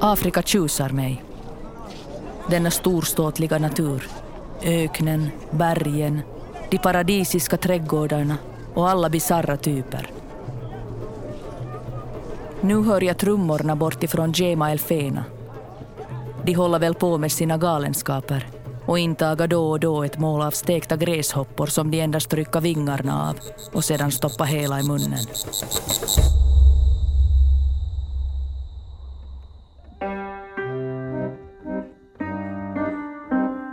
Afrika tjusar mig. Denna storståtliga natur. Öknen, bergen, de paradisiska trädgårdarna och alla bizarra typer. Nu hör jag trummorna bortifrån Jema El Fena. De håller väl på med sina galenskaper och intagar då och då ett mål av stekta gräshoppor som de endast trycker vingarna av och sedan stoppar hela i munnen.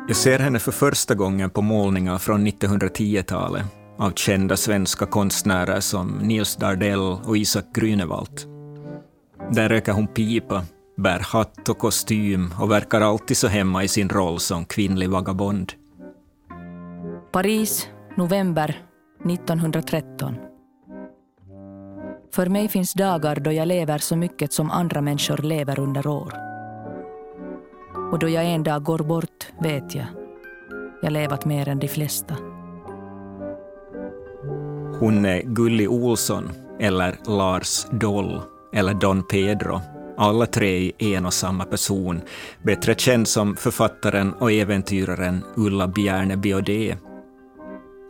Jag ser henne för första gången på målningar från 1910-talet av kända svenska konstnärer som Nils Dardell och Isak Grünewald. Där röker hon pipa, bär hatt och kostym och verkar alltid så hemma i sin roll som kvinnlig vagabond. Paris, november 1913. För mig finns dagar då jag lever så mycket som andra människor lever under år. Och då jag en dag går bort vet jag. Jag levat mer än de flesta. Hon är Gulli Olsson, eller Lars Doll, eller Don Pedro. Alla tre i en och samma person, bättre känd som författaren och äventyraren Ulla Bjärne Biodé.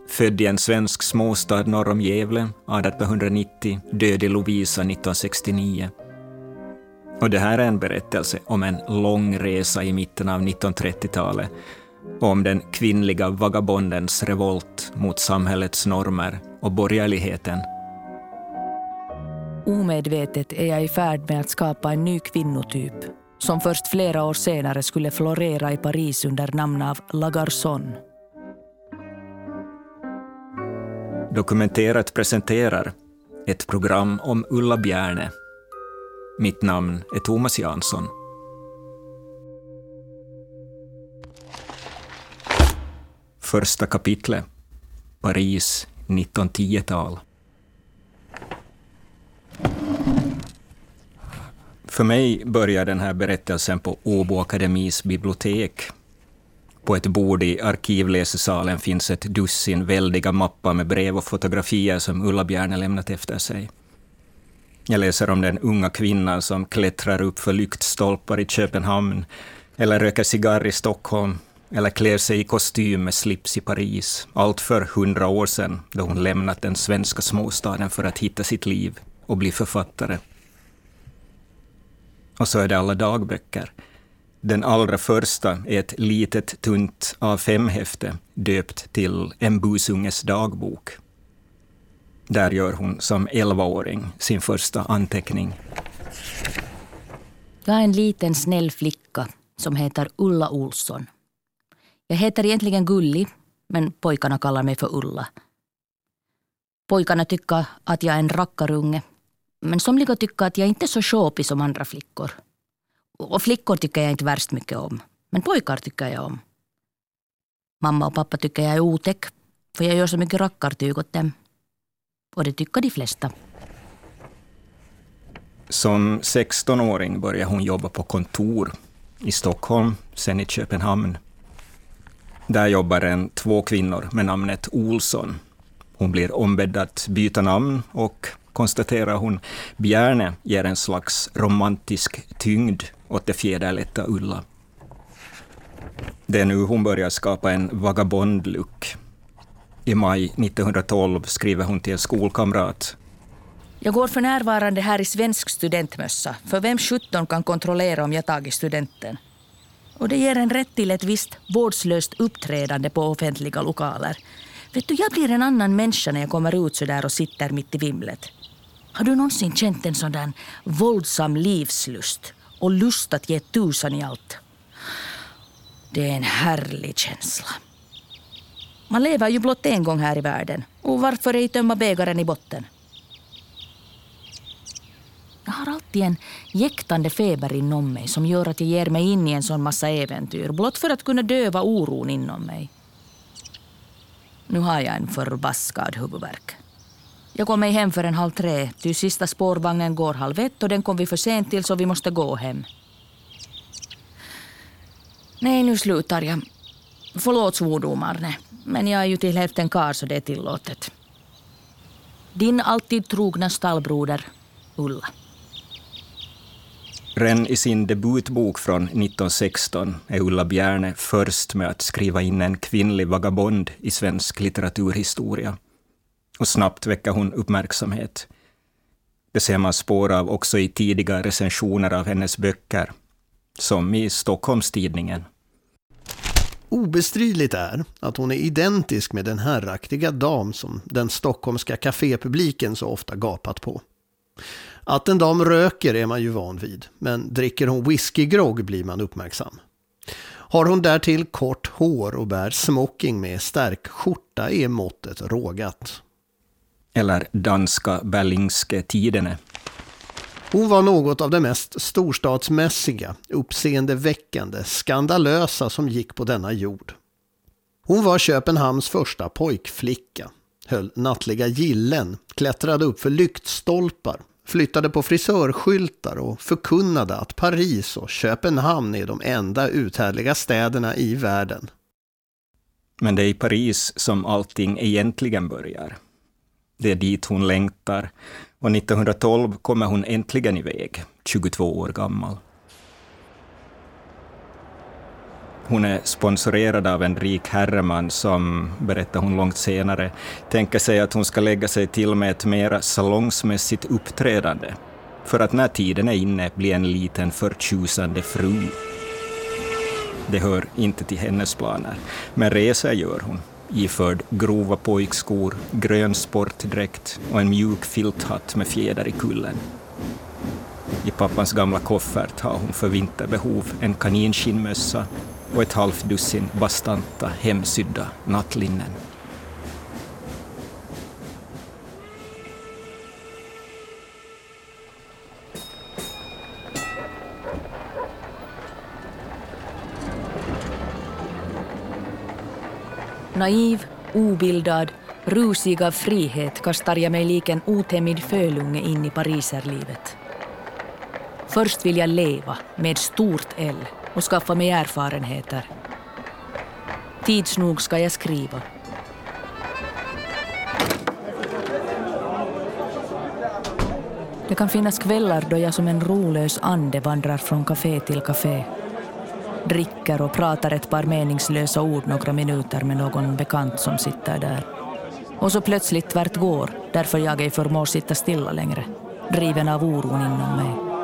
Född i en svensk småstad norr om Gävle 1890, död i Lovisa 1969. Och det här är en berättelse om en lång resa i mitten av 1930-talet och om den kvinnliga vagabondens revolt mot samhällets normer och borgerligheten. Omedvetet är jag i färd med att skapa en ny kvinnotyp som först flera år senare skulle florera i Paris under namn av La Garçon. Dokumenterat presenterar ett program om Ulla Bjärne. Mitt namn är Thomas Jansson. Första kapitlet Paris 1910-tal. För mig börjar den här berättelsen på Åbo Akademis bibliotek. På ett bord i arkivläsesalen finns ett dussin väldiga mappar med brev och fotografier som Ulla Bjärne lämnat efter sig. Jag läser om den unga kvinnan som klättrar upp för lyktstolpar i Köpenhamn, eller röker cigarr i Stockholm, eller klär sig i kostym med slips i Paris, allt för hundra år sedan, då hon lämnat den svenska småstaden för att hitta sitt liv och bli författare. Och så är det alla dagböcker. Den allra första är ett litet tunt A5-häfte döpt till En busunges dagbok. Där gör hon som 11-åring sin första anteckning. Jag är en liten snäll flicka som heter Ulla Olsson. Jag heter egentligen Gulli, men pojkarna kallar mig för Ulla. Pojkarna tycker att jag är en rackarunge, men somliga tycker att jag inte är så sjåpig som andra flickor. Och flickor tycker jag inte värst mycket om, men pojkar tycker jag om. Mamma och pappa tycker jag är otäck, för jag gör så mycket rackartyg åt dem. Och det tycker de flesta. Som 16-åring började hon jobba på kontor i Stockholm, sen i Köpenhamn. Där jobbar en två kvinnor med namnet Olsson. Hon blir ombedd att byta namn och, konstaterar hon, Bjärne ger en slags romantisk tyngd åt det fjäderlätta Ulla. Det är nu hon börjar skapa en vagabond-look. I maj 1912 skriver hon till en skolkamrat. Jag går för närvarande här i svensk studentmössa, för vem sjutton kan kontrollera om jag tagit studenten? Och det ger en rätt till ett visst vårdslöst uppträdande på offentliga lokaler. Vet du, jag blir en annan människa när jag kommer ut så där och sitter mitt i vimlet. Har du någonsin känt en sån där våldsam livslust och lust att ge tusan i allt? Det är en härlig känsla. Man lever ju blott en gång här i världen. Och varför ej tömma bägaren i botten? Jag har alltid en jäktande feber inom mig som gör att jag ger mig in i en sån massa äventyr blott för att kunna döva oron inom mig. Nu har jag en förbaskad huvudvärk. Jag kom mig hem för en halv tre, ty sista spårvagnen går halv ett och den kom vi för sent till så vi måste gå hem. Nej, nu slutar jag. Förlåt svordomarna, men jag är ju till hälften kar så det är tillåtet. Din alltid trogna stallbroder, Ulla. Redan i sin debutbok från 1916 är Ulla Bjärne först med att skriva in en kvinnlig vagabond i svensk litteraturhistoria. Och snabbt väcker hon uppmärksamhet. Det ser man spår av också i tidiga recensioner av hennes böcker, som i Stockholms-Tidningen. Obestridligt är att hon är identisk med den herraktiga dam som den stockholmska kafépubliken så ofta gapat på. Att en dam röker är man ju van vid, men dricker hon whiskygrogg blir man uppmärksam. Har hon därtill kort hår och bär smoking med stärkskjorta är måttet rågat. Eller danska Berlingske Tidene. Hon var något av det mest storstadsmässiga, uppseendeväckande, skandalösa som gick på denna jord. Hon var Köpenhamns första pojkflicka, höll nattliga gillen, klättrade upp för lyktstolpar, flyttade på frisörskyltar och förkunnade att Paris och Köpenhamn är de enda uthärdliga städerna i världen. Men det är i Paris som allting egentligen börjar. Det är dit hon längtar och 1912 kommer hon äntligen iväg, 22 år gammal. Hon är sponsorerad av en rik herreman som, berättar hon långt senare, tänker sig att hon ska lägga sig till med ett mera salongsmässigt uppträdande för att när tiden är inne bli en liten förtjusande fru. Det hör inte till hennes planer, men resor gör hon iförd grova pojkskor, grön sportdräkt och en mjuk filthatt med fjäder i kullen. I pappans gamla koffert har hon för vinterbehov en kaninskinnmössa och ett halvt dussin bastanta hemsydda nattlinnen. Naiv, obildad, rusig av frihet kastar jag mig lik en otämjd fölunge in i pariserlivet. Först vill jag leva med stort L och skaffa mig erfarenheter. Tids nog ska jag skriva. Det kan finnas kvällar då jag som en rolös ande vandrar från kafé till kafé dricker och pratar ett par meningslösa ord några minuter med någon bekant som sitter där. Och så plötsligt tvärt går, därför jag ej förmår sitta stilla längre, driven av oron inom mig.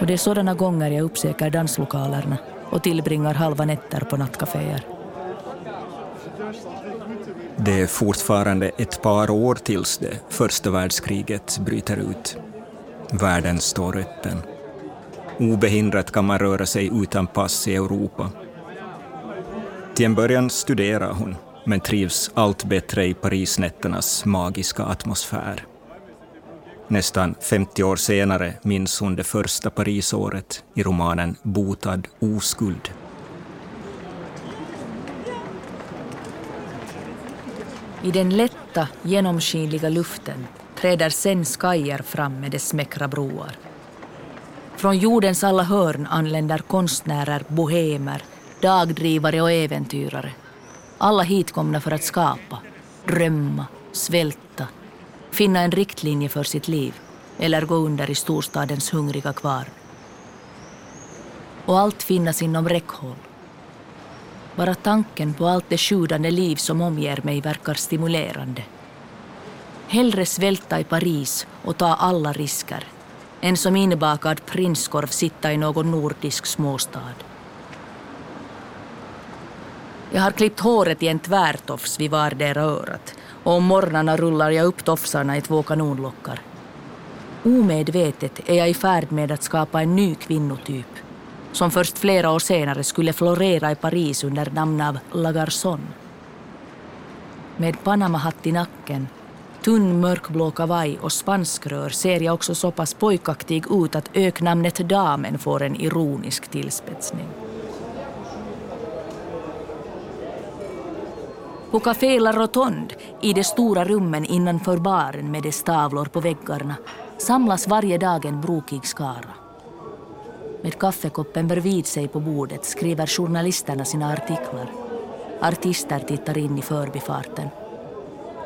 Och det är sådana gånger jag uppsöker danslokalerna och tillbringar halva nätter på nattkaféer. Det är fortfarande ett par år tills det första världskriget bryter ut. Världen står öppen. Obehindrat kan man röra sig utan pass i Europa. Till en början studerar hon, men trivs allt bättre i Parisnätternas magiska atmosfär. Nästan 50 år senare minns hon det första Parisåret i romanen Botad oskuld. I den lätta, genomskinliga luften träder sen skajer fram med dess smäckra broar. Från jordens alla hörn anländer konstnärer, bohemer, dagdrivare och äventyrare. Alla hitkomna för att skapa, drömma, svälta, finna en riktlinje för sitt liv eller gå under i storstadens hungriga kvarn. Och allt finnas inom räckhåll. Bara tanken på allt det sjudande liv som omger mig verkar stimulerande. Hellre svälta i Paris och ta alla risker en som inbakad prinskorv sitta i någon nordisk småstad. Jag har klippt håret i en tvärtofs vid vardera örat och om morgnarna rullar jag upp tofsarna i två kanonlockar. Omedvetet är jag i färd med att skapa en ny kvinnotyp som först flera år senare skulle florera i Paris under namn av La Garçon. Med Panama-hatt i nacken tunn mörkblå kavaj och spanskrör ser jag också så pass pojkaktig ut att öknamnet Damen får en ironisk tillspetsning. På Café La Rotonde, i de stora rummen innanför baren med dess tavlor på väggarna, samlas varje dag en brokig skara. Med kaffekoppen bredvid sig på bordet skriver journalisterna sina artiklar. Artister tittar in i förbifarten.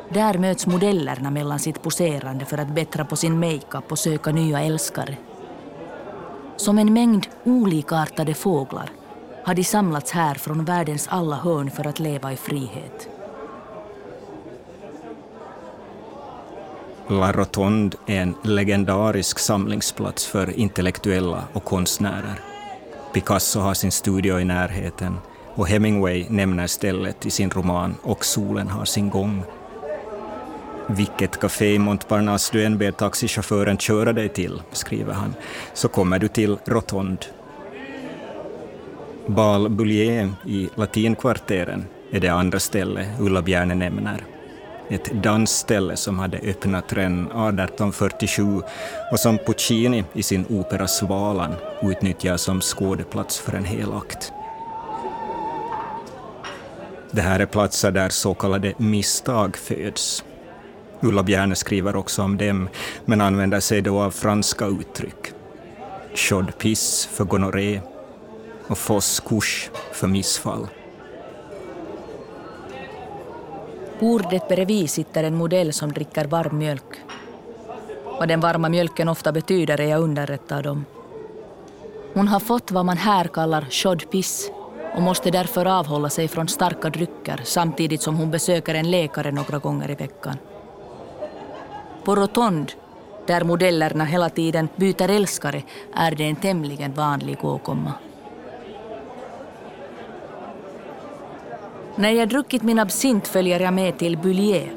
Där möts modellerna mellan sitt poserande för att bättra på sin makeup och söka nya älskare. Som en mängd olikartade fåglar har de samlats här från världens alla hörn för att leva i frihet. La Rotonde är en legendarisk samlingsplats för intellektuella och konstnärer. Picasso har sin studio i närheten och Hemingway nämner stället i sin roman Och solen har sin gång. Vilket café i Montparnasse du än ber taxichauffören köra dig till, skriver han, så kommer du till Rotonde. Bal Bullier i latinkvarteren är det andra ställe Ulla Bjärne nämner. Ett dansställe som hade öppnat redan 1847 och som Puccini i sin opera Svalan utnyttjar som skådeplats för en hel akt. Det här är platser där så kallade misstag föds. Ulla Bjärne skriver också om dem, men använder sig då av franska uttryck. Chaude piss för gonorré och foss för missfall. Bordet bredvid sitter en modell som dricker varm mjölk. Vad den varma mjölken ofta betyder är jag underrättad om. Hon har fått vad man här kallar chaude piss och måste därför avhålla sig från starka drycker samtidigt som hon besöker en läkare några gånger i veckan. På Rotond, där modellerna hela tiden byter älskare, är det en tämligen vanlig åkomma. När jag druckit min absint följer jag med till Bullier.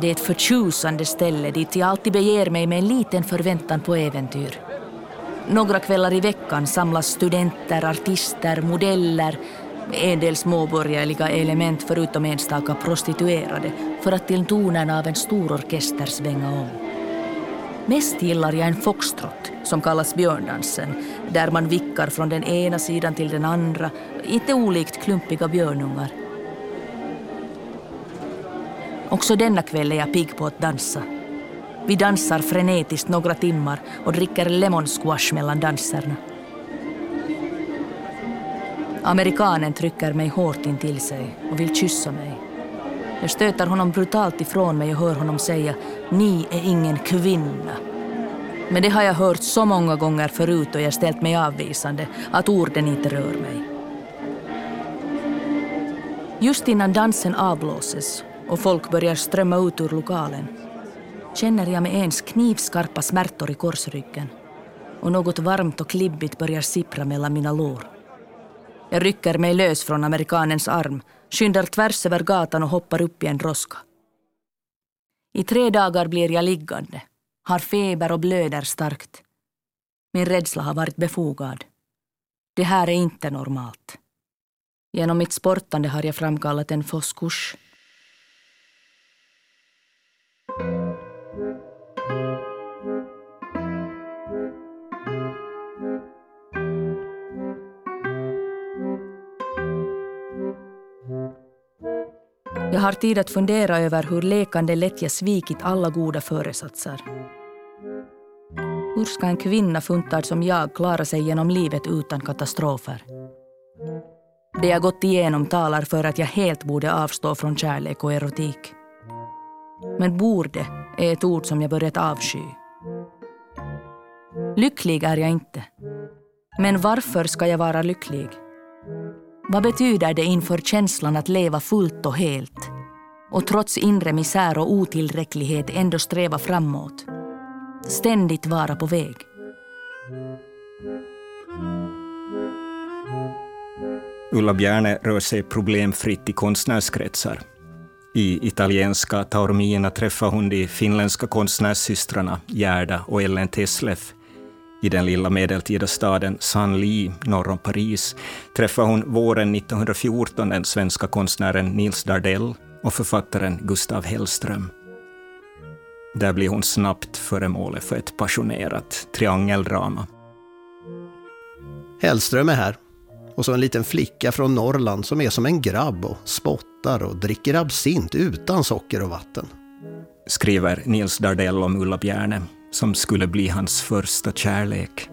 Det är ett förtjusande ställe dit jag alltid beger mig med en liten förväntan på äventyr. Några kvällar i veckan samlas studenter, artister, modeller, en del småborgerliga element förutom enstaka prostituerade för att till tonerna av en stor orkester svänga om. Mest gillar jag en foxtrot som kallas björndansen där man vickar från den ena sidan till den andra, inte olikt klumpiga björnungar. Också denna kväll är jag pigg på att dansa. Vi dansar frenetiskt några timmar och dricker lemon squash mellan danserna. Amerikanen trycker mig hårt in till sig och vill kyssa mig. Jag stöter honom brutalt ifrån mig och hör honom säga ”Ni är ingen kvinna”. Men det har jag hört så många gånger förut och jag ställt mig avvisande att orden inte rör mig. Just innan dansen avblåses och folk börjar strömma ut ur lokalen känner jag med ens knivskarpa smärtor i korsryggen och något varmt och klibbigt börjar sippra mellan mina lår. Jag rycker mig lös från amerikanens arm, skyndar tvärs över gatan och hoppar upp i en droska. I tre dagar blir jag liggande, har feber och blöder starkt. Min rädsla har varit befogad. Det här är inte normalt. Genom mitt sportande har jag framkallat en foskurs Jag har tid att fundera över hur lekande lätt jag svikit alla goda föresatser. Hur ska en kvinna funtad som jag klara sig genom livet utan katastrofer? Det jag gått igenom talar för att jag helt borde avstå från kärlek och erotik. Men borde är ett ord som jag börjat avsky. Lycklig är jag inte. Men varför ska jag vara lycklig? Vad betyder det inför känslan att leva fullt och helt och trots inre misär och otillräcklighet ändå sträva framåt? Ständigt vara på väg. Ulla Bjärne rör sig problemfritt i konstnärskretsar. I italienska Taormina träffar hon de finländska konstnärssystrarna Gerda och Ellen Tesleff i den lilla medeltida staden Saint-Ly norr om Paris träffar hon våren 1914 den svenska konstnären Nils Dardell och författaren Gustav Hellström. Där blir hon snabbt föremålet för ett passionerat triangeldrama. Hellström är här. Och så en liten flicka från Norrland som är som en grabb och spottar och dricker absint utan socker och vatten. Skriver Nils Dardell om Ulla Bjärne som skulle bli hans första kärlek.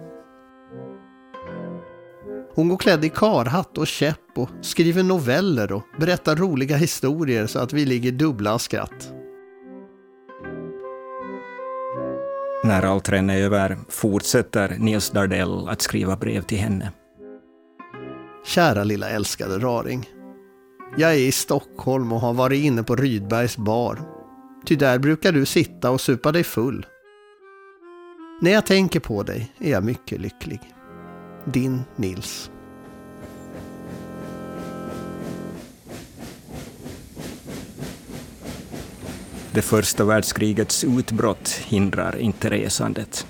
Hon går klädd i karhatt och käpp och skriver noveller och berättar roliga historier så att vi ligger dubbla av skratt. När allt redan är över fortsätter Nils Dardell att skriva brev till henne. Kära lilla älskade raring. Jag är i Stockholm och har varit inne på Rydbergs bar. Ty där brukar du sitta och supa dig full. När jag tänker på dig är jag mycket lycklig. Din Nils. Det första världskrigets utbrott hindrar inte resandet.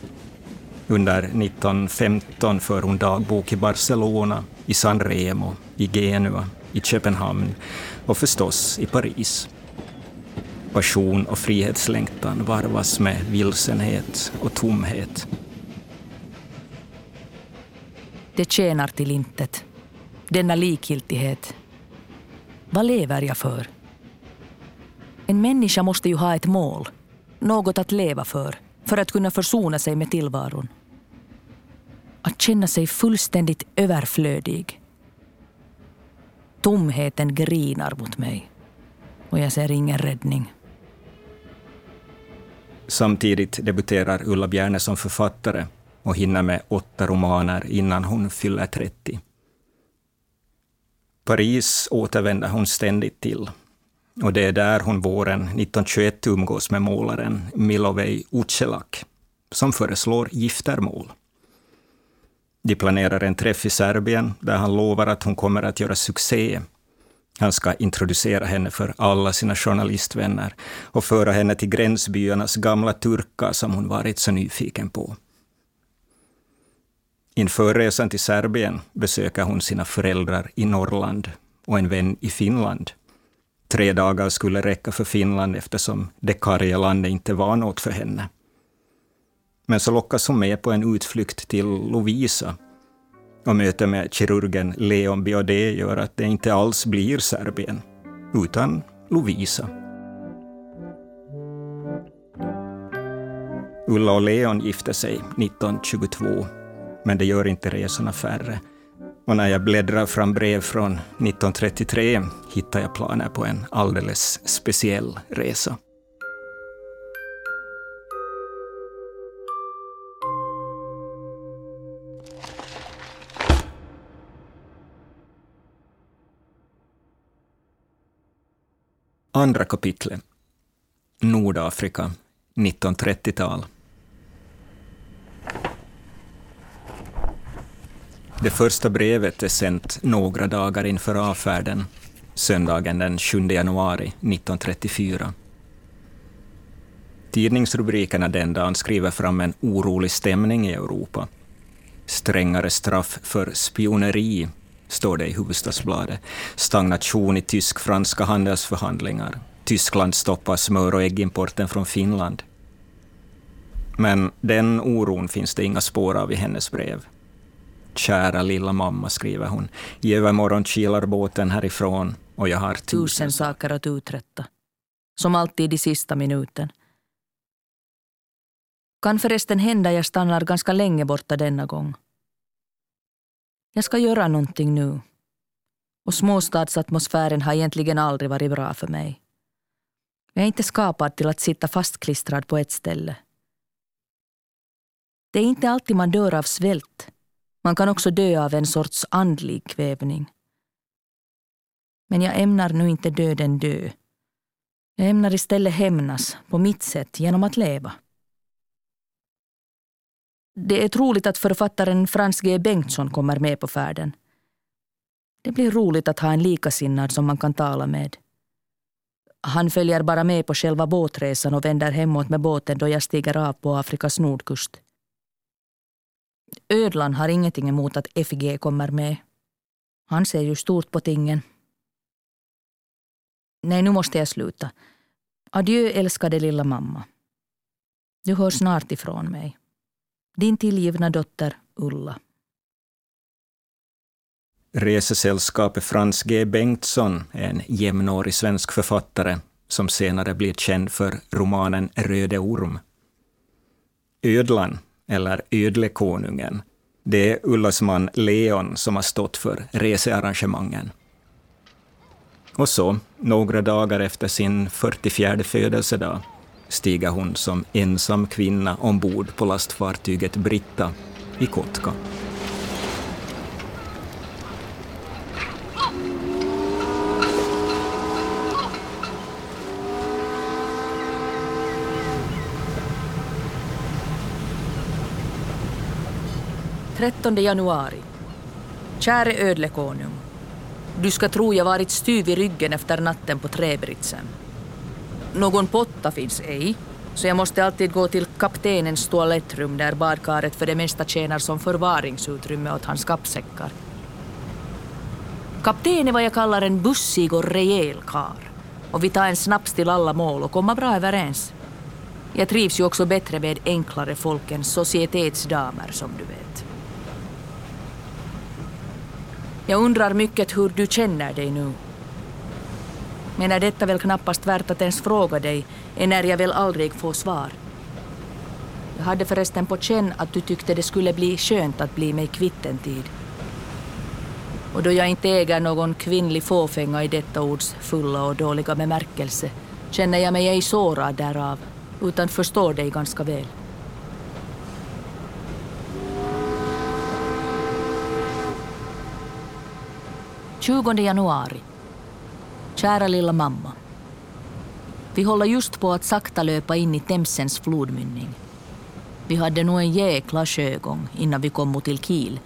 Under 1915 för hon dagbok i Barcelona, i San Remo, i Genua, i Köpenhamn och förstås i Paris. Passion och frihetslängtan varvas med vilsenhet och tomhet. Det tjänar till intet. Denna likgiltighet. Vad lever jag för? En människa måste ju ha ett mål, något att leva för, för att kunna försona sig med tillvaron. Att känna sig fullständigt överflödig. Tomheten grinar mot mig och jag ser ingen räddning. Samtidigt debuterar Ulla Bjärne som författare och hinner med åtta romaner innan hon fyller 30. Paris återvänder hon ständigt till och det är där hon våren 1921 umgås med målaren Milovej Ucelak, som föreslår giftermål. De planerar en träff i Serbien där han lovar att hon kommer att göra succé. Han ska introducera henne för alla sina journalistvänner och föra henne till gränsbyarnas gamla turkar som hon varit så nyfiken på. Inför resan till Serbien besöker hon sina föräldrar i Norrland och en vän i Finland tre dagar skulle räcka för Finland eftersom det karga landet inte var något för henne. Men så lockas hon med på en utflykt till Lovisa och mötet med kirurgen Leon Biaudet gör att det inte alls blir Serbien, utan Lovisa. Ulla och Leon gifte sig 1922, men det gör inte resorna färre. Och när jag bläddrar fram brev från 1933 hittar jag planer på en alldeles speciell resa. Andra kapitlet. Nordafrika, 1930-tal. Det första brevet är sänt några dagar inför avfärden, söndagen den 7 januari 1934. Tidningsrubrikerna den dagen skriver fram en orolig stämning i Europa. Strängare straff för spioneri, står det i Hufvudstadsbladet. Stagnation i tysk-franska handelsförhandlingar. Tyskland stoppar smör och äggimporten från Finland. Men den oron finns det inga spår av i hennes brev. Kära lilla mamma, skriver hon. I övermorgon kilar båten härifrån och jag har tusen, tusen saker att uträtta. Som alltid i sista minuten. Kan förresten hända jag stannar ganska länge borta denna gång. Jag ska göra någonting nu. Och småstadsatmosfären har egentligen aldrig varit bra för mig. Jag är inte skapad till att sitta fastklistrad på ett ställe. Det är inte alltid man dör av svält. Man kan också dö av en sorts andlig kvävning. Men jag ämnar nu inte döden dö. Jag ämnar istället hämnas på mitt sätt genom att leva. Det är troligt att författaren Frans G Bengtsson kommer med på färden. Det blir roligt att ha en likasinnad som man kan tala med. Han följer bara med på själva båtresan och vänder hemåt med båten då jag stiger av på Afrikas nordkust. Ödlan har ingenting emot att FG kommer med. Han ser ju stort på tingen. Nej, nu måste jag sluta. Adjö älskade lilla mamma. Du hör snart ifrån mig. Din tillgivna dotter Ulla. Resesällskapet Frans G Bengtsson är en jämnårig svensk författare som senare blir känd för romanen Röde orm. Ödlan, eller Ödlekonungen, det är Ullas man Leon som har stått för researrangemangen. Och så, några dagar efter sin 44 födelsedag, stiger hon som ensam kvinna ombord på lastfartyget Britta i Kotka. Trettonde januari. Käre ödlekonung. Du ska tro jag varit styv i ryggen efter natten på träbritsen. Någon potta finns ej, så jag måste alltid gå till kaptenens toalettrum där badkaret för det mesta tjänar som förvaringsutrymme åt hans kappsäckar. Kapten är vad jag kallar en bussig och rejäl kar. Och vi tar en snaps till alla mål och kommer bra överens. Jag trivs ju också bättre med enklare folk än societetsdamer som du vet. Jag undrar mycket hur du känner dig nu. Men är detta väl knappast värt att ens fråga dig, när jag väl aldrig får svar. Jag hade förresten på känn att du tyckte det skulle bli skönt att bli mig kvitt en tid. Och då jag inte äger någon kvinnlig fåfänga i detta ords fulla och dåliga bemärkelse känner jag mig ej sårad därav, utan förstår dig ganska väl. 20 januari. Kära lilla mamma. Vi håller just på att sakta löpa in i Themsens flodmynning. Vi hade nog en jäkla sjögång innan vi kom mot till Kiel.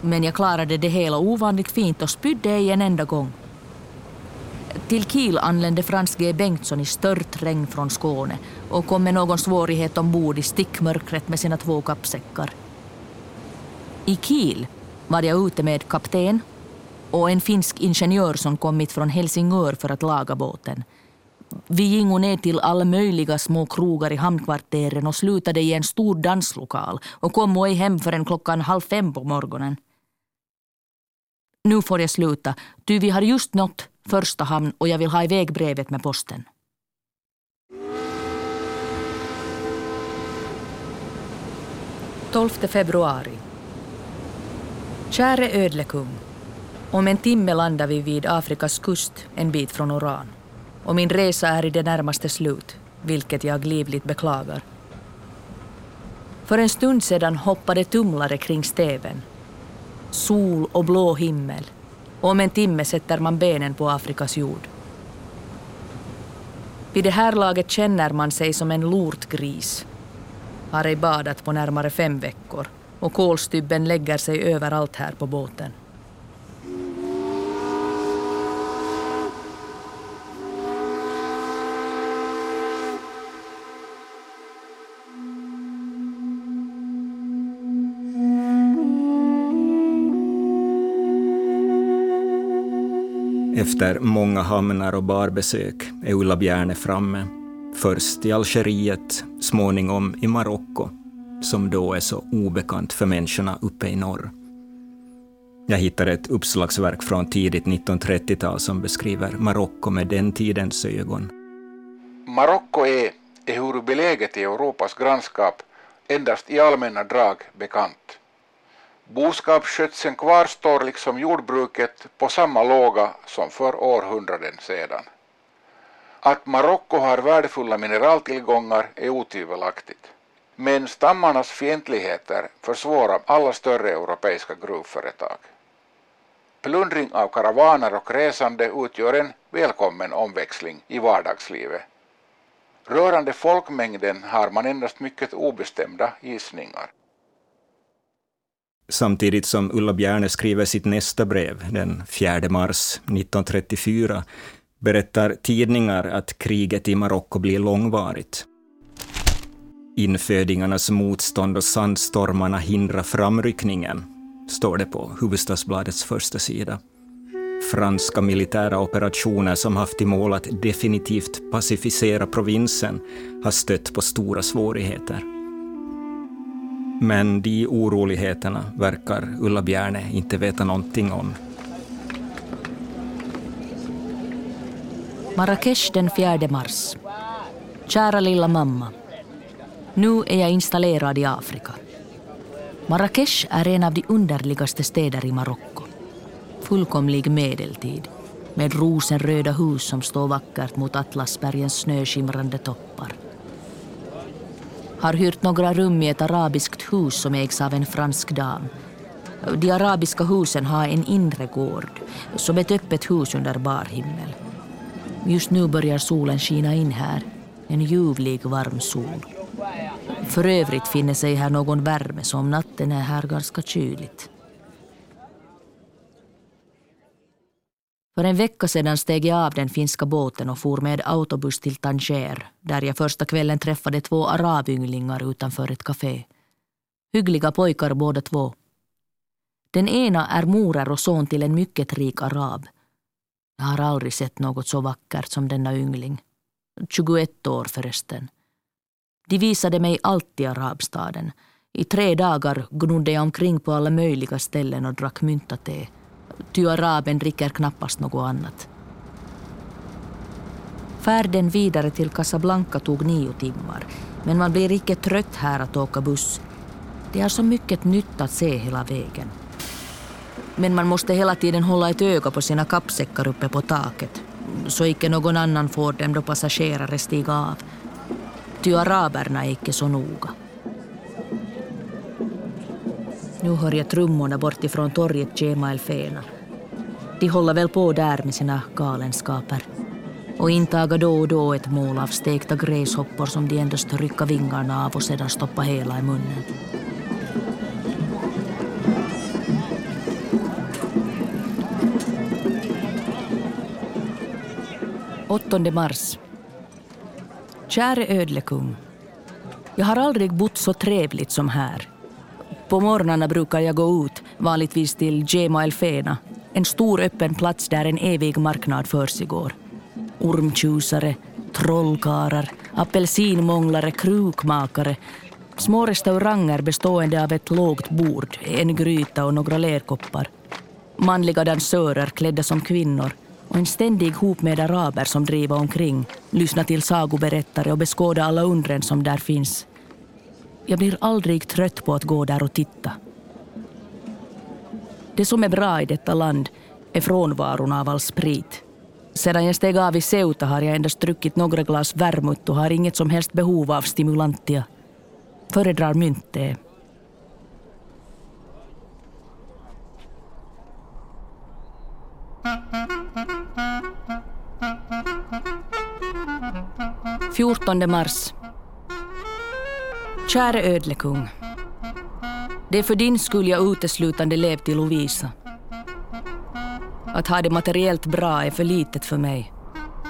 Men jag klarade det hela ovanligt fint och spydde ej en enda gång. Till Kiel anlände Frans G Bengtsson i stört regn från Skåne och kom med någon svårighet ombord i stickmörkret med sina två kappsäckar. I Kiel var jag ute med kapten och en finsk ingenjör som kommit från Helsingör för att laga båten. Vi gingo ner till alla möjliga små krogar i hamnkvarteren och slutade i en stor danslokal och kom ej hem förrän klockan halv fem på morgonen. Nu får jag sluta, ty vi har just nått första hamn och jag vill ha iväg brevet med posten. Tolfte februari. Käre ödlekung. Om en timme landar vi vid Afrikas kust en bit från Oran. Och min resa är i det närmaste slut, vilket jag livligt beklagar. För en stund sedan hoppade tumlare kring stäven. Sol och blå himmel. Och om en timme sätter man benen på Afrikas jord. Vid det här laget känner man sig som en lortgris. Har ej badat på närmare fem veckor och kolstybben lägger sig överallt här på båten. Efter många hamnar och barbesök är Ulla Bjärne framme. Först i Algeriet, småningom i Marocko, som då är så obekant för människorna uppe i norr. Jag hittade ett uppslagsverk från tidigt 1930-tal som beskriver Marocko med den tidens ögon. Marocko är, ehuru beläget i Europas grannskap, endast i allmänna drag bekant. Boskapsskötseln kvarstår liksom jordbruket på samma låga som för århundraden sedan. Att Marocko har värdefulla mineraltillgångar är otvivelaktigt. Men stammarnas fientligheter försvårar alla större europeiska gruvföretag. Plundring av karavaner och resande utgör en välkommen omväxling i vardagslivet. Rörande folkmängden har man endast mycket obestämda gissningar. Samtidigt som Ulla Bjärne skriver sitt nästa brev den 4 mars 1934 berättar tidningar att kriget i Marocko blir långvarigt. Infödingarnas motstånd och sandstormarna hindrar framryckningen, står det på Hufvudstadsbladets första sida. Franska militära operationer som haft till mål att definitivt pacificera provinsen har stött på stora svårigheter. Men de oroligheterna verkar Ulla Bjärne inte veta någonting om. Marrakesh den 4 mars. Kära lilla mamma. Nu är jag installerad i Afrika. Marrakesh är en av de underligaste städer i Marocko. Fullkomlig medeltid med rosenröda hus som står vackert mot Atlasbergens snöskimrande toppar har hyrt några rum i ett arabiskt hus som ägs av en fransk dam. De arabiska husen har en inre gård, som ett öppet hus under bar himmel. Just nu börjar solen skina in här, en ljuvlig varm sol. För övrigt finner sig här någon värme, så om natten är här ganska kyligt. För en vecka sedan steg jag av den finska båten och for med autobuss till Tanger där jag första kvällen träffade två arabynglingar utanför ett café. Hyggliga pojkar båda två. Den ena är morer och son till en mycket rik arab. Jag har aldrig sett något så vackert som denna yngling. 21 år förresten. De visade mig allt i arabstaden. I tre dagar gnodde jag omkring på alla möjliga ställen och drack myntate ty araben dricker knappast något annat. Färden vidare till Casablanca tog nio timmar, men man blir icke trött här att åka buss. Det är så mycket nytt att se hela vägen. Men man måste hela tiden hålla ett öga på sina kappsäckar uppe på taket, så icke någon annan får dem då passagerare stiga av. Ty araberna är icke så noga. Nu hör jag trummorna bortifrån torget Gemal Fena. De håller väl på där med sina galenskaper och intaga då och då ett mål av stekta gräshoppor som de endast rycka vingarna av och sedan stoppa hela i munnen. Åttonde mars. Käre ödlekung. Jag har aldrig bott så trevligt som här. På morgnarna brukar jag gå ut, vanligtvis till Gema El Fena, en stor öppen plats där en evig marknad försiggår. Ormtjusare, trollkarlar, apelsinmånglare, krukmakare, små restauranger bestående av ett lågt bord, en gryta och några lerkoppar. Manliga dansörer klädda som kvinnor och en ständig hop med araber som driver omkring, lyssnar till sagoberättare och beskådar alla undren som där finns. Jag blir aldrig trött på att gå där och titta. Det som är bra i detta land är frånvaron av all sprit. Sedan jag steg av i Ceuta har jag endast druckit några glas vermouth och har inget som helst behov av stimulantia. Föredrar myntte. Fjortonde mars Käre ödlekung. Det är för din skull jag uteslutande levt i Lovisa. Att ha det materiellt bra är för litet för mig.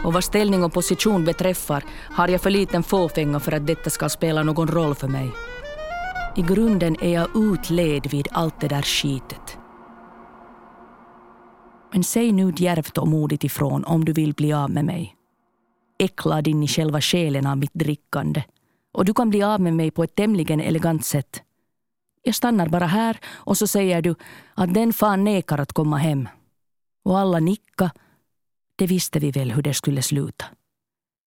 Och vad ställning och position beträffar har jag för liten fåfänga för att detta ska spela någon roll för mig. I grunden är jag utled vid allt det där skitet. Men säg nu djärvt och modigt ifrån om du vill bli av med mig. Äckla din i själva själen av mitt drickande och du kan bli av med mig på ett tämligen elegant sätt. Jag stannar bara här och så säger du att den fan nekar att komma hem. Och alla nicka. Det visste vi väl hur det skulle sluta.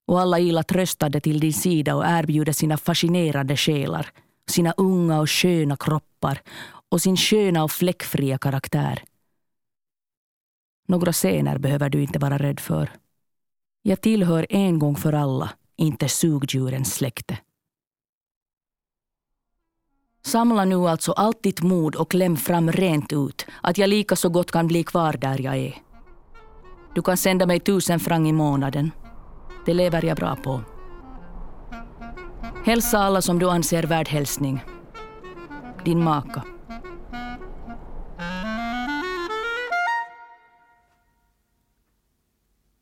Och alla illa tröstade till din sida och erbjuder sina fascinerande själar, sina unga och sköna kroppar och sin sköna och fläckfria karaktär. Några scener behöver du inte vara rädd för. Jag tillhör en gång för alla inte sugdjurens släkte. Samla nu alltså allt ditt mod och kläm fram rent ut att jag lika så gott kan bli kvar där jag är. Du kan sända mig tusen franc i månaden. Det lever jag bra på. Hälsa alla som du anser värd hälsning. Din maka.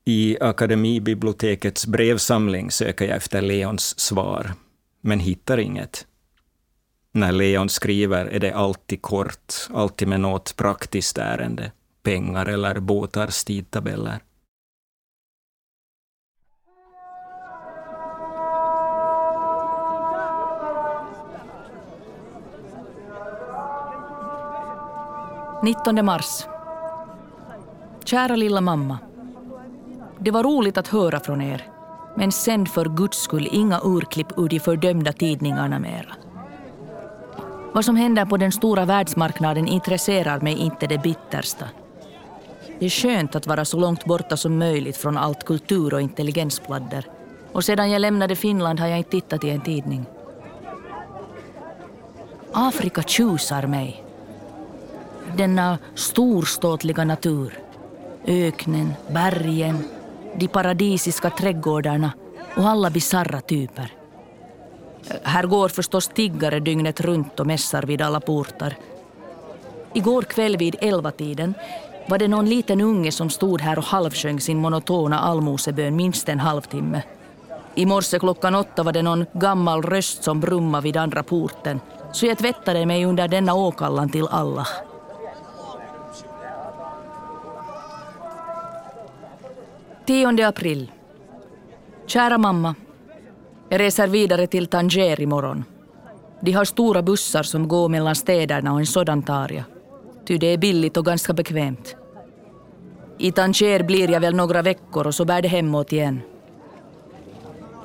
I Akademibibliotekets brevsamling söker jag efter Leons svar, men hittar inget. När Leon skriver är det alltid kort, alltid med något praktiskt ärende, pengar eller båtars tidtabeller. –19 mars. Kära lilla mamma. Det var roligt att höra från er. Men sänd för guds skull inga urklipp ur de fördömda tidningarna mera. Vad som händer på den stora världsmarknaden intresserar mig inte det bittersta. Det är skönt att vara så långt borta som möjligt från allt kultur och intelligenspladder. Och sedan jag lämnade Finland har jag inte tittat i en tidning. Afrika tjusar mig. Denna storståtliga natur. Öknen, bergen, de paradisiska trädgårdarna och alla bisarra typer. Här går förstås tiggare dygnet runt och mässar vid alla portar. Igår kväll vid elvatiden var det någon liten unge som stod här och halvsjöng sin monotona allmosebön minst en halvtimme. I morse klockan åtta var det någon gammal röst som brummade vid andra porten så jag tvättade mig under denna åkallan till Allah. Tionde april. Kära mamma. Jag reser vidare till Tanger imorgon. De har stora bussar som går mellan städerna och en sådan tar jag. Ty det är billigt och ganska bekvämt. I Tanger blir jag väl några veckor och så bär det hemåt igen.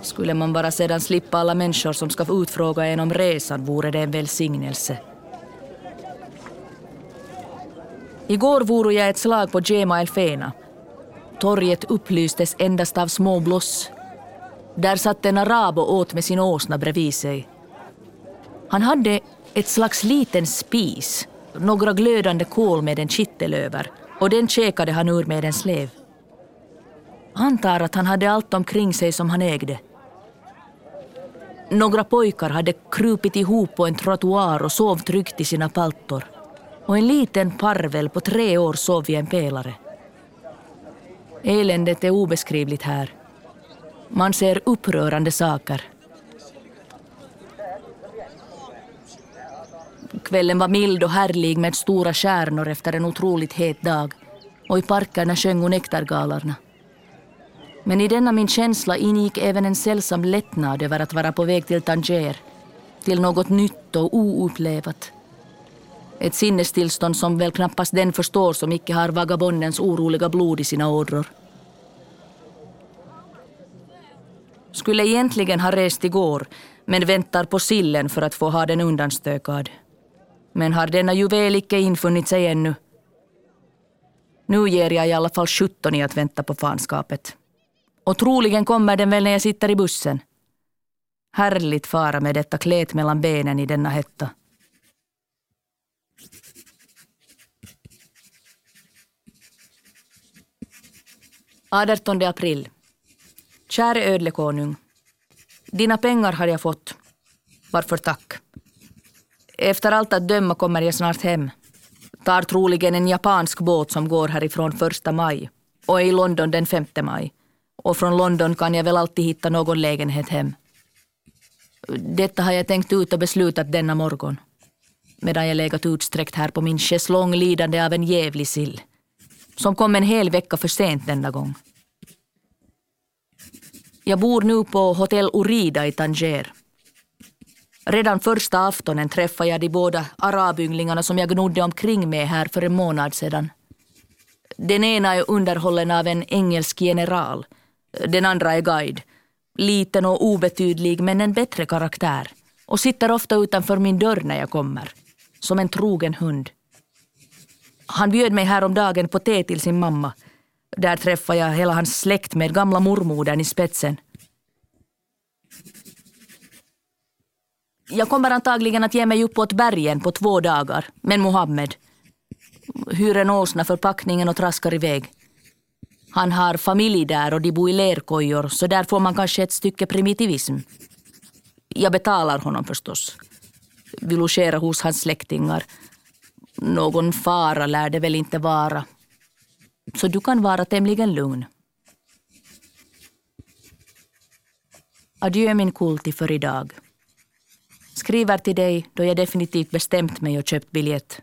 Skulle man bara sedan slippa alla människor som ska utfråga en om resan vore det en välsignelse. Igår vore jag ett slag på Gema El Fena. Torget upplystes endast av små bloss. Där satt en arab och åt med sin åsna bredvid sig. Han hade ett slags liten spis, några glödande kol med en kittel över och den käkade han ur med en slev. Antar att han hade allt omkring sig som han ägde. Några pojkar hade krupit ihop på en trottoar och sov tryggt i sina paltor. Och en liten parvel på tre år sov i en pelare. Eländet är obeskrivligt här. Man ser upprörande saker. Kvällen var mild och härlig med stora stjärnor efter en otroligt het dag och i parkerna sjöng hon nektargalarna. Men i denna min känsla ingick även en sällsam lättnad över att vara på väg till Tanger, till något nytt och oupplevat. Ett sinnestillstånd som väl knappast den förstår som icke har vagabondens oroliga blod i sina ådror. Skulle egentligen ha rest igår, men väntar på sillen för att få ha den undanstökad. Men har denna juvel icke infunnit sig ännu. Nu ger jag i alla fall sjutton i att vänta på fanskapet. Och troligen kommer den väl när jag sitter i bussen. Härligt fara med detta klet mellan benen i denna hetta. Adertonde april. Käre ödlekonung. Dina pengar har jag fått. Varför tack. Efter allt att döma kommer jag snart hem. Tar troligen en japansk båt som går härifrån första maj och är i London den femte maj och från London kan jag väl alltid hitta någon lägenhet hem. Detta har jag tänkt ut och beslutat denna morgon medan jag legat utsträckt här på min schäslong lidande av en jävlig sill som kom en hel vecka för sent denna gång. Jag bor nu på Hotell Orida i Tanger. Redan första aftonen träffade jag de båda arabynglingarna som jag gnodde omkring med här för en månad sedan. Den ena är underhållen av en engelsk general den andra är guide. Liten och obetydlig men en bättre karaktär och sitter ofta utanför min dörr när jag kommer. Som en trogen hund. Han bjöd mig häromdagen på te till sin mamma. Där träffade jag hela hans släkt med gamla mormodern i spetsen. Jag kommer antagligen att ge mig uppåt bergen på två dagar, men Mohammed hyr en åsna för packningen och traskar iväg. Han har familj där och de bor i lerkojor så där får man kanske ett stycke primitivism. Jag betalar honom förstås. Vi logerar hos hans släktingar. Någon fara lär det väl inte vara. Så du kan vara tämligen lugn. Adjö min kulti för idag. Skriver till dig då jag definitivt bestämt mig och köpt biljett.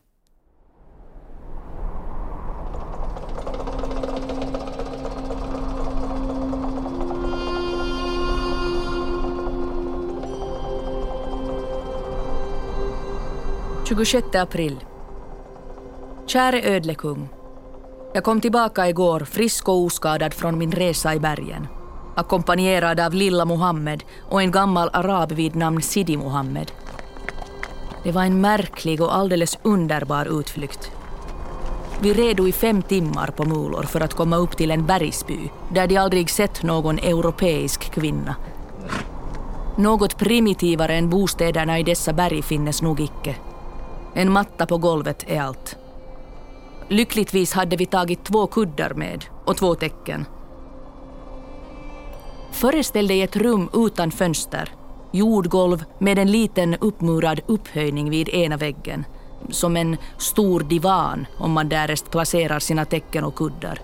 26 april. Käre ödlekung. Jag kom tillbaka igår frisk och oskadad från min resa i bergen. Ackompanjerad av lilla Mohammed och en gammal arab vid namn Sidi Mohammed. Det var en märklig och alldeles underbar utflykt. Vi redo i fem timmar på mulor för att komma upp till en bergsby där de aldrig sett någon europeisk kvinna. Något primitivare än bostäderna i dessa berg finnes nog icke. En matta på golvet är allt. Lyckligtvis hade vi tagit två kuddar med och två täcken. Föreställ dig ett rum utan fönster, jordgolv med en liten uppmurad upphöjning vid ena väggen, som en stor divan om man därest placerar sina täcken och kuddar.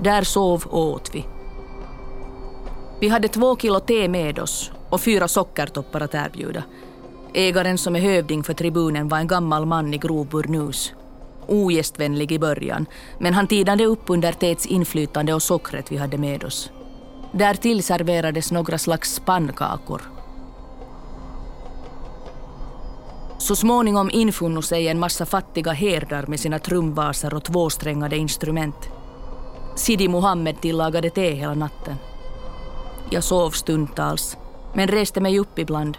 Där sov och åt vi. Vi hade två kilo te med oss och fyra sockertoppar att erbjuda. Ägaren som är hövding för tribunen var en gammal man i grov burnus. Ogästvänlig i början, men han tidade upp under teets inflytande och sockret vi hade med oss. Därtill serverades några slags pannkakor. Så småningom infunno sig en massa fattiga herdar med sina trumvasar och tvåsträngade instrument. Sidi Muhammed tillagade te hela natten. Jag sov stundtals, men reste mig upp ibland,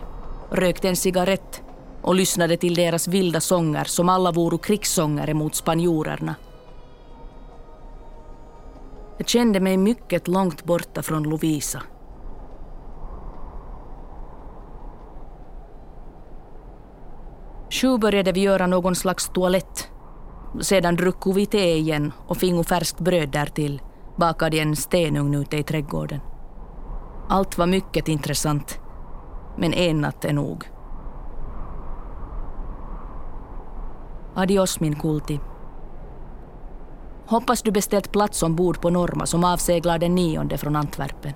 rökte en cigarett och lyssnade till deras vilda sånger som alla voro krigssånger mot spanjorerna. Jag kände mig mycket långt borta från Lovisa. Sju började vi göra någon slags toalett. Sedan drucko vi te igen och fingo färskt bröd därtill, bakad i en stenugn ute i trädgården. Allt var mycket intressant, men en natt är nog. Adios min kulti. Hoppas du beställt plats ombord på Norma som avseglar den nionde från Antwerpen.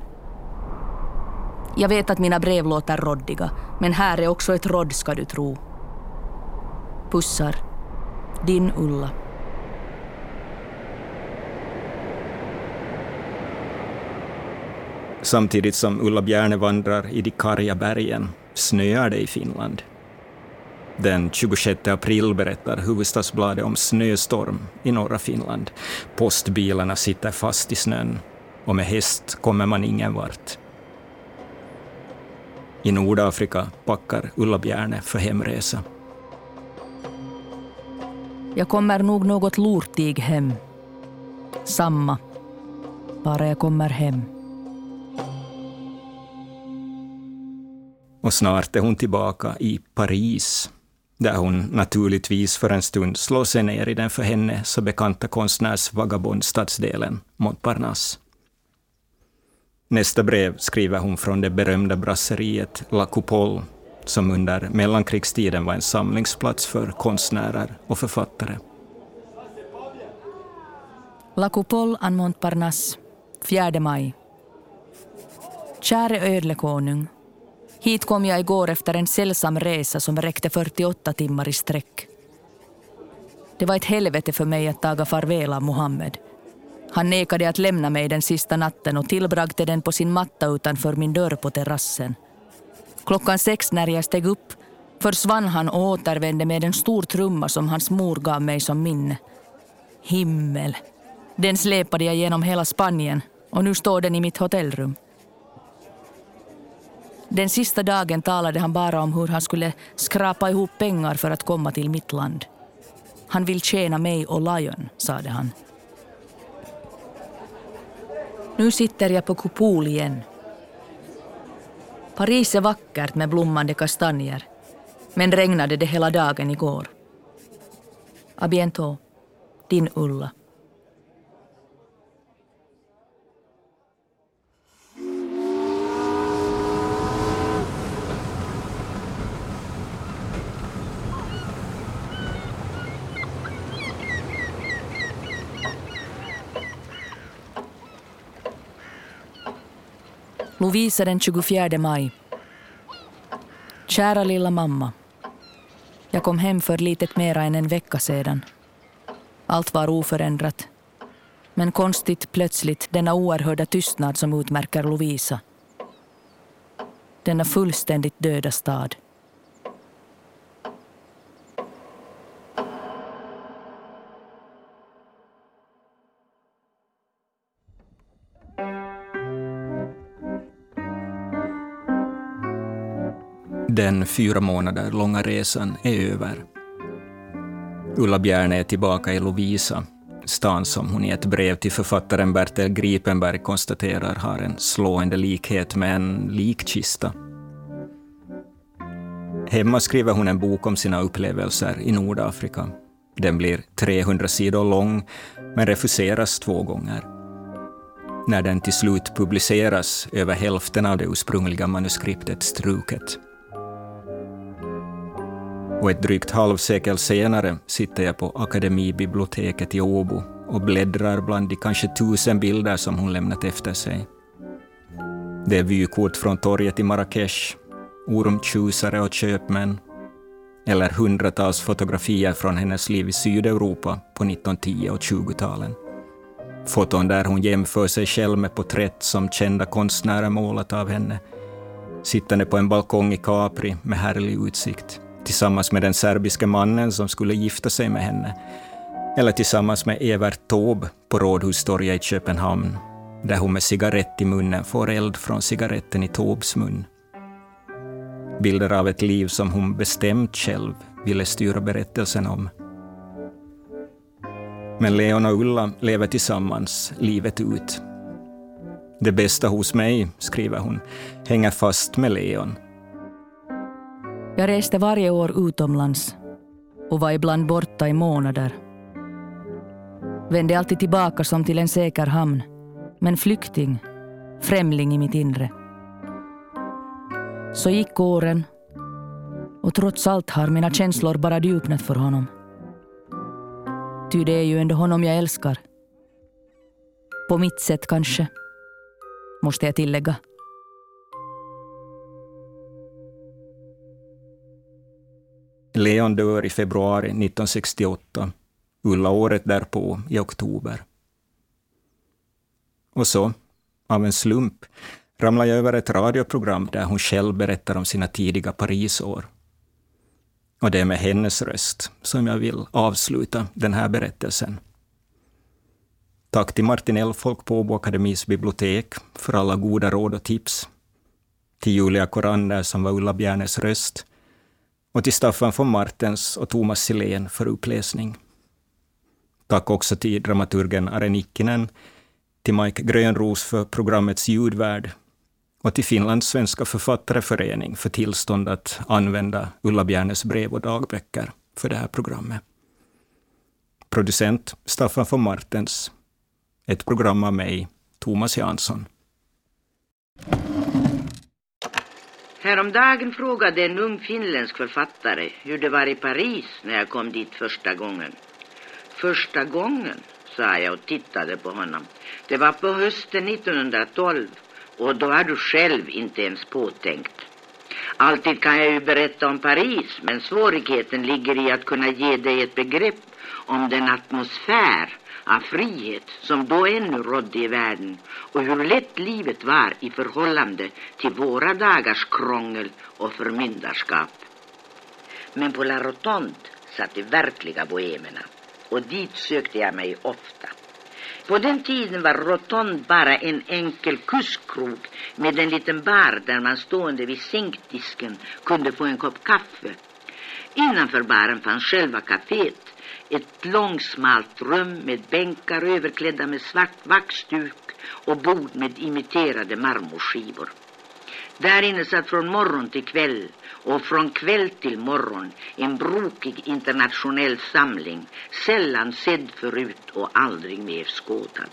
Jag vet att mina brev låter roddiga, men här är också ett rodd ska du tro. Pussar. Din Ulla. Samtidigt som Ulla Bjärne vandrar i de karga bergen snöar det i Finland. Den 26 april berättar Hufvudstadsbladet om snöstorm i norra Finland. Postbilarna sitter fast i snön och med häst kommer man ingen vart. I Nordafrika packar Ulla Bjärne för hemresa. Jag kommer nog något lortig hem. Samma. Bara jag kommer hem. Och snart är hon tillbaka i Paris, där hon naturligtvis för en stund slår sig ner i den för henne så bekanta konstnärsvagabondstadsdelen Montparnasse. Nästa brev skriver hon från det berömda brasseriet La Coupole, som under mellankrigstiden var en samlingsplats för konstnärer och författare. La Coupole an Montparnasse, 4 maj. Käre ödlekonung. Hit kom jag igår efter en sällsam resa som räckte 48 timmar i sträck. Det var ett helvete för mig att taga farväl av Mohammed. Han nekade att lämna mig den sista natten och tillbragte den på sin matta utanför min dörr på terrassen. Klockan sex när jag steg upp försvann han och återvände med en stor trumma som hans mor gav mig som minne. Himmel! Den släpade jag genom hela Spanien och nu står den i mitt hotellrum. Den sista dagen talade han bara om hur han skulle skrapa ihop pengar för att komma till mitt land. Han vill tjäna mig och Lion, sade han. Nu sitter jag på Kupol igen. Paris är vackert med blommande kastanjer, men regnade det hela dagen igår. A bientôt, din Ulla. Lovisa den 24 maj. Kära lilla mamma. Jag kom hem för litet mera än en vecka sedan. Allt var oförändrat. Men konstigt plötsligt denna oerhörda tystnad som utmärker Lovisa. Denna fullständigt döda stad. Den fyra månader långa resan är över. Ulla Bjärne är tillbaka i Lovisa, stan som hon i ett brev till författaren Bertel Gripenberg konstaterar har en slående likhet med en likkista. Hemma skriver hon en bok om sina upplevelser i Nordafrika. Den blir 300 sidor lång, men refuseras två gånger. När den till slut publiceras över hälften av det ursprungliga manuskriptet struket. Och ett drygt halvsekel senare sitter jag på Akademibiblioteket i Åbo och bläddrar bland de kanske tusen bilder som hon lämnat efter sig. Det är vykort från torget i Marrakesh, ormtjusare och köpmän, eller hundratals fotografier från hennes liv i Sydeuropa på 1910 och 20-talen. Foton där hon jämför sig själv med porträtt som kända konstnärer målat av henne, sittande på en balkong i Capri med härlig utsikt, tillsammans med den serbiske mannen som skulle gifta sig med henne, eller tillsammans med Evert Taube på Rådhustorget i Köpenhamn, där hon med cigarett i munnen får eld från cigaretten i Taubes mun. Bilder av ett liv som hon bestämt själv ville styra berättelsen om. Men Leon och Ulla lever tillsammans livet ut. Det bästa hos mig, skriver hon, hänger fast med Leon. Jag reste varje år utomlands och var ibland borta i månader. Vände alltid tillbaka som till en säker hamn, men flykting, främling i mitt inre. Så gick åren och trots allt har mina känslor bara djupnat för honom. Ty det är ju ändå honom jag älskar. På mitt sätt kanske, måste jag tillägga. Leon dör i februari 1968, Ulla året därpå i oktober. Och så, av en slump, ramlar jag över ett radioprogram där hon själv berättar om sina tidiga Parisår. Och det är med hennes röst som jag vill avsluta den här berättelsen. Tack till Martin Elfolk på Åbo Akademis bibliotek för alla goda råd och tips. Till Julia Korander som var Ulla Bjärnes röst. Och till Staffan von Martens och Thomas Silén för uppläsning. Tack också till dramaturgen Are Nikkinen, till Mike Grönros för programmets ljudvärd och till Finlands svenska författareförening för tillstånd att använda Ulla Bjernes brev och dagböcker för det här programmet. Producent Staffan von Martens. Ett program av mig, Thomas Jansson. Häromdagen frågade en ung finländsk författare hur det var i Paris när jag kom dit första gången. Första gången, sa jag och tittade på honom. Det var på hösten 1912 och då har du själv inte ens påtänkt. Alltid kan jag ju berätta om Paris, men svårigheten ligger i att kunna ge dig ett begrepp om den atmosfär av frihet som då ännu rådde i världen och hur lätt livet var i förhållande till våra dagars krångel och förmyndarskap. Men på La Rotonde satt de verkliga bohemerna och dit sökte jag mig ofta. På den tiden var Rotond bara en enkel kusskrog med en liten bar där man stående vid sänkdisken kunde få en kopp kaffe. Innanför baren fanns själva kaféet, ett långsmalt rum med bänkar överklädda med svart vaxduk och bord med imiterade marmorskivor. Där inne satt från morgon till kväll och från kväll till morgon en brokig internationell samling, sällan sedd förut och aldrig mer skådad.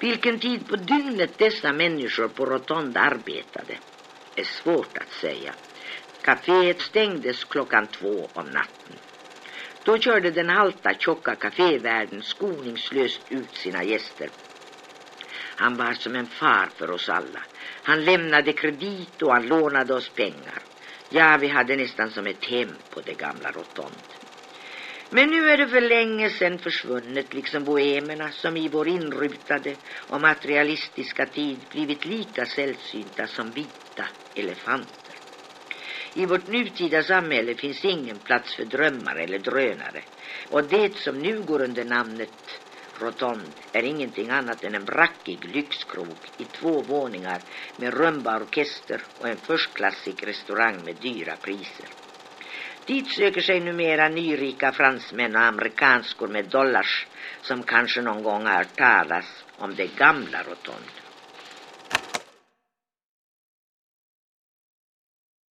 Vilken tid på dygnet dessa människor på Rotonda arbetade är svårt att säga. Caféet stängdes klockan två om natten. Då körde den halta, tjocka kafévärden skoningslöst ut sina gäster. Han var som en far för oss alla. Han lämnade kredit och han lånade oss pengar. Ja, vi hade nästan som ett hem på det gamla Rotond. Men nu är det för länge sedan försvunnet, liksom bohemerna som i vår inrutade och materialistiska tid blivit lika sällsynta som vita elefanter. I vårt nutida samhälle finns ingen plats för drömmar eller drönare och det som nu går under namnet Rotond är ingenting annat än en brackig lyxkrog i två våningar med rumbaorkester och en förstklassig restaurang med dyra priser. Dit söker sig numera nyrika fransmän och amerikanskor med dollars som kanske någon gång har talas om det gamla Rotond.